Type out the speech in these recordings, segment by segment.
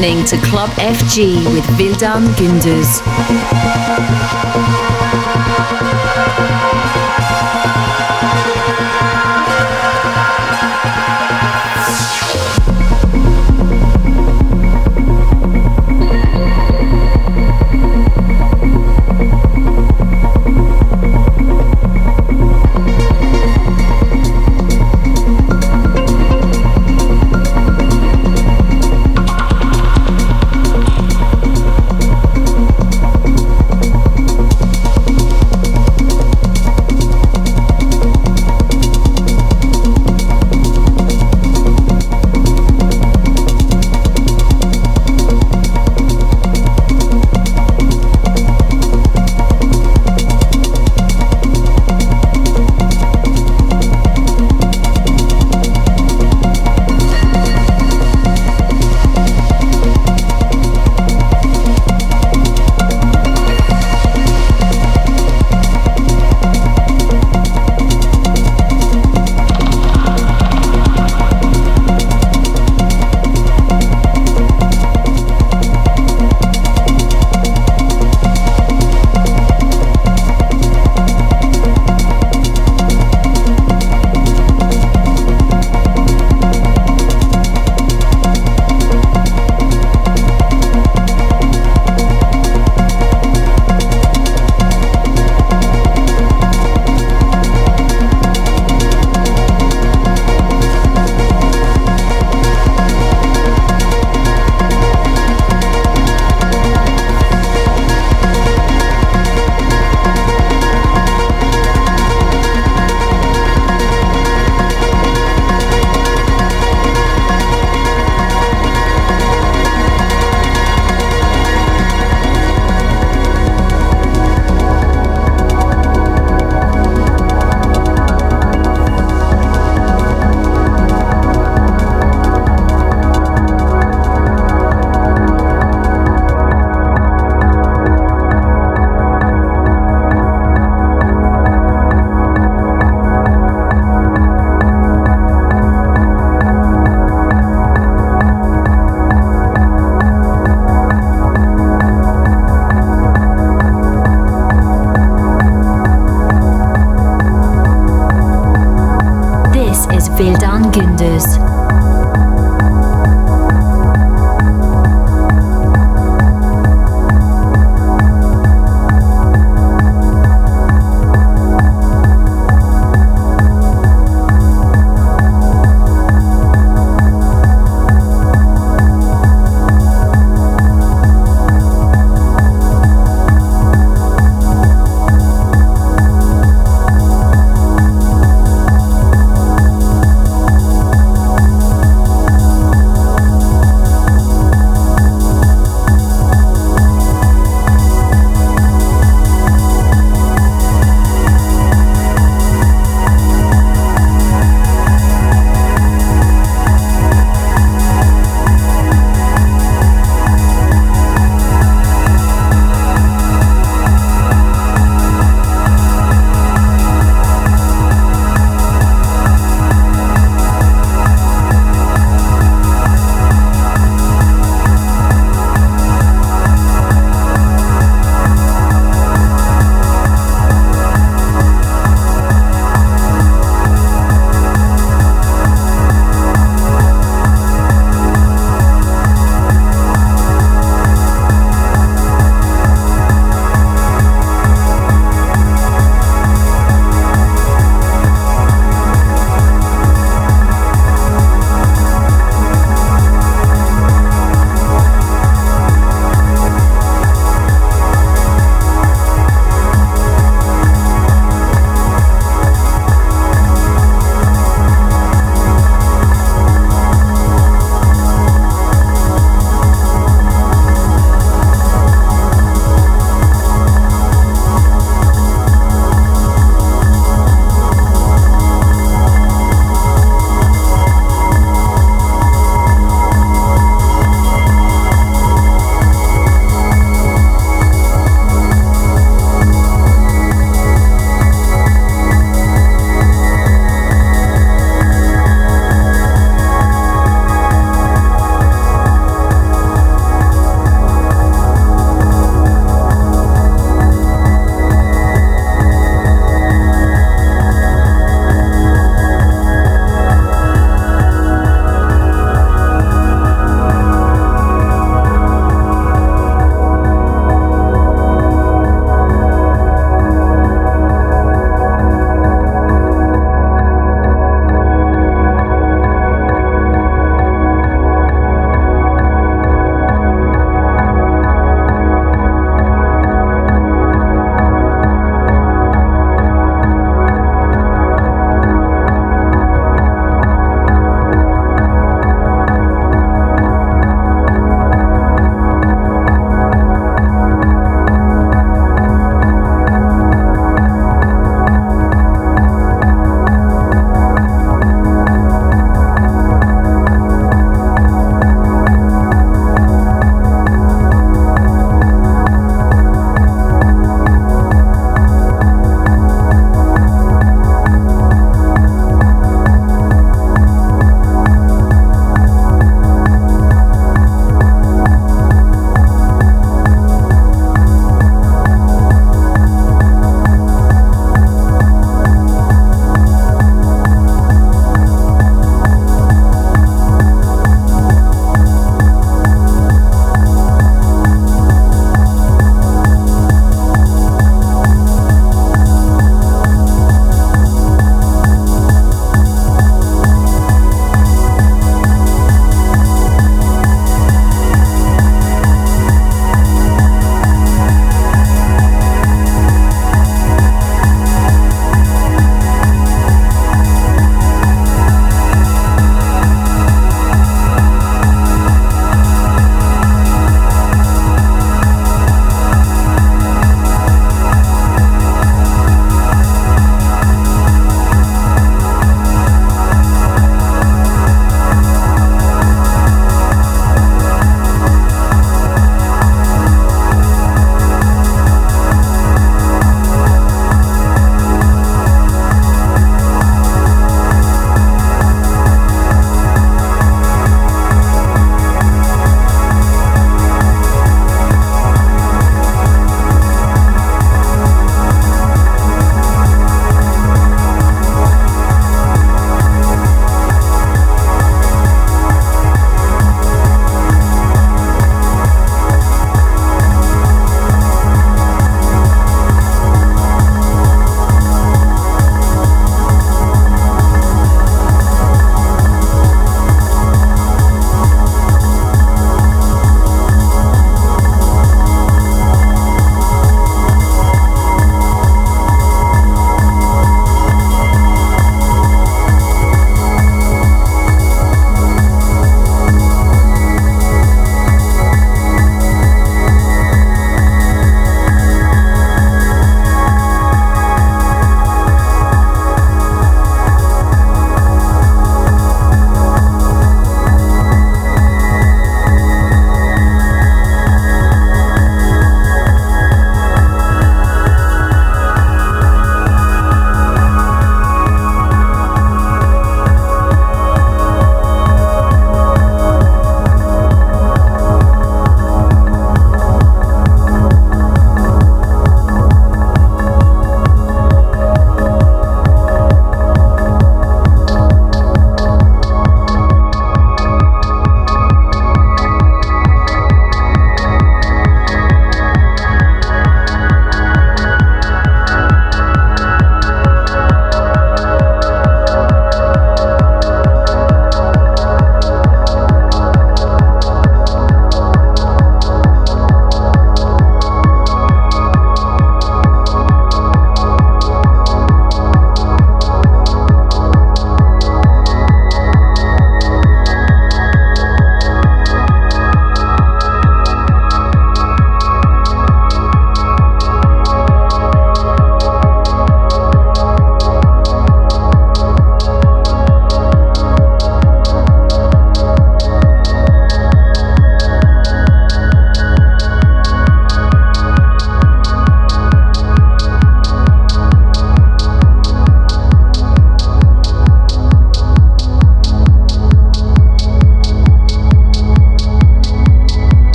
listening to Club FG with Vildan Gündüz.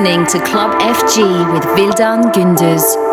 Listening to Club FG with Vildan Gündüz.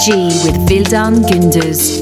FG with Vildan Gündüz.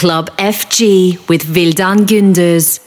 Club FG with Vildan Gündüz.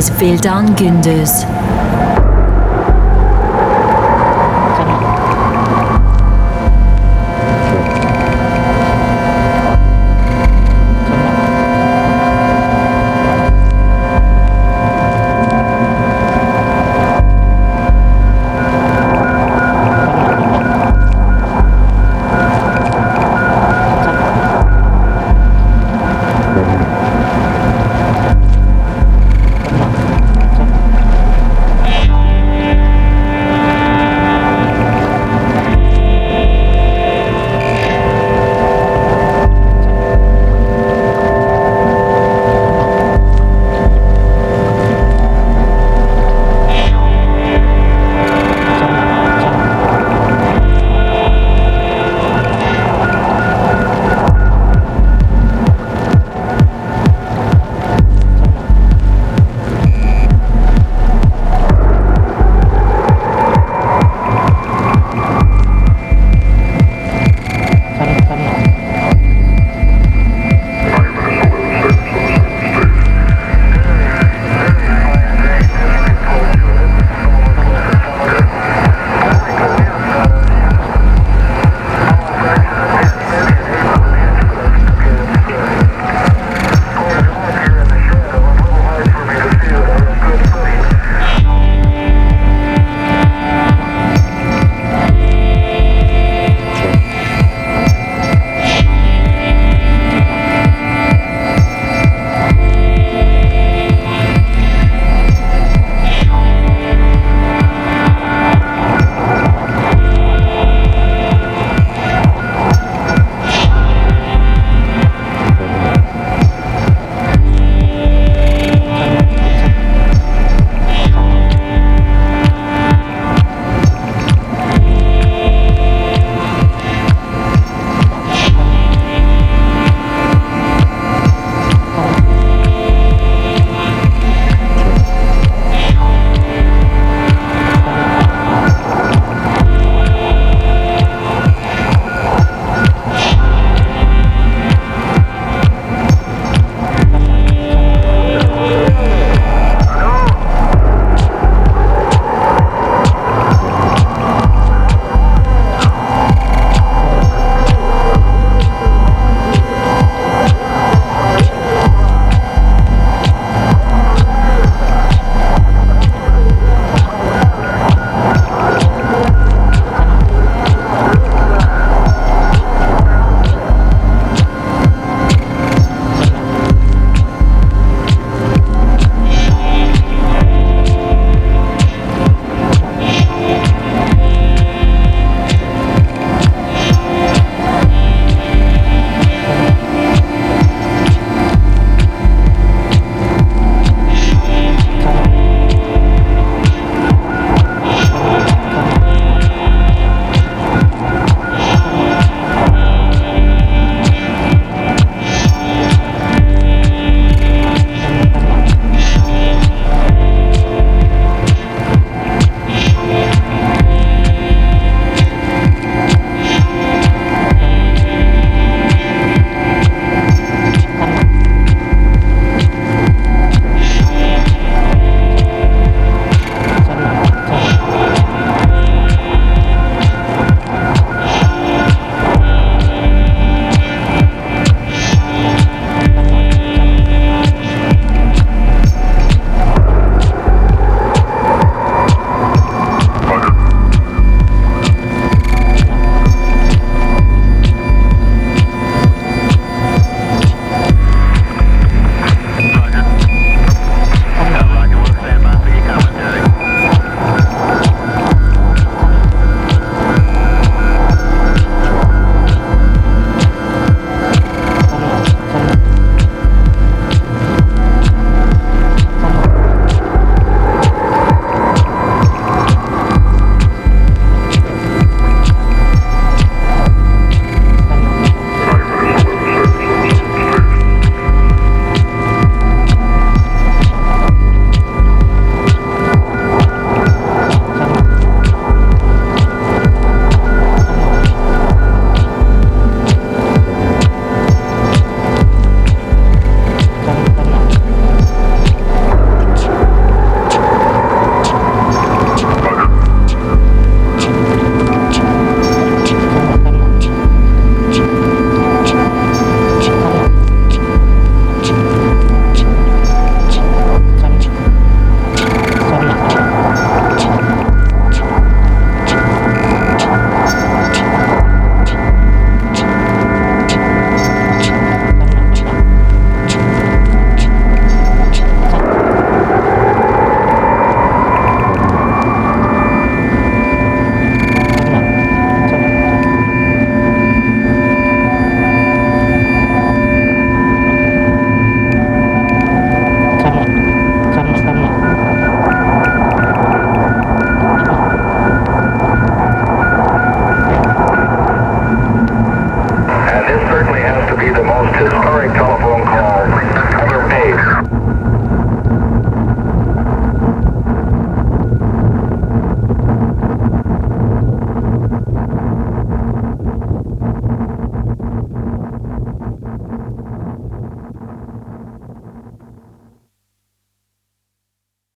Is Vildan Gündüz.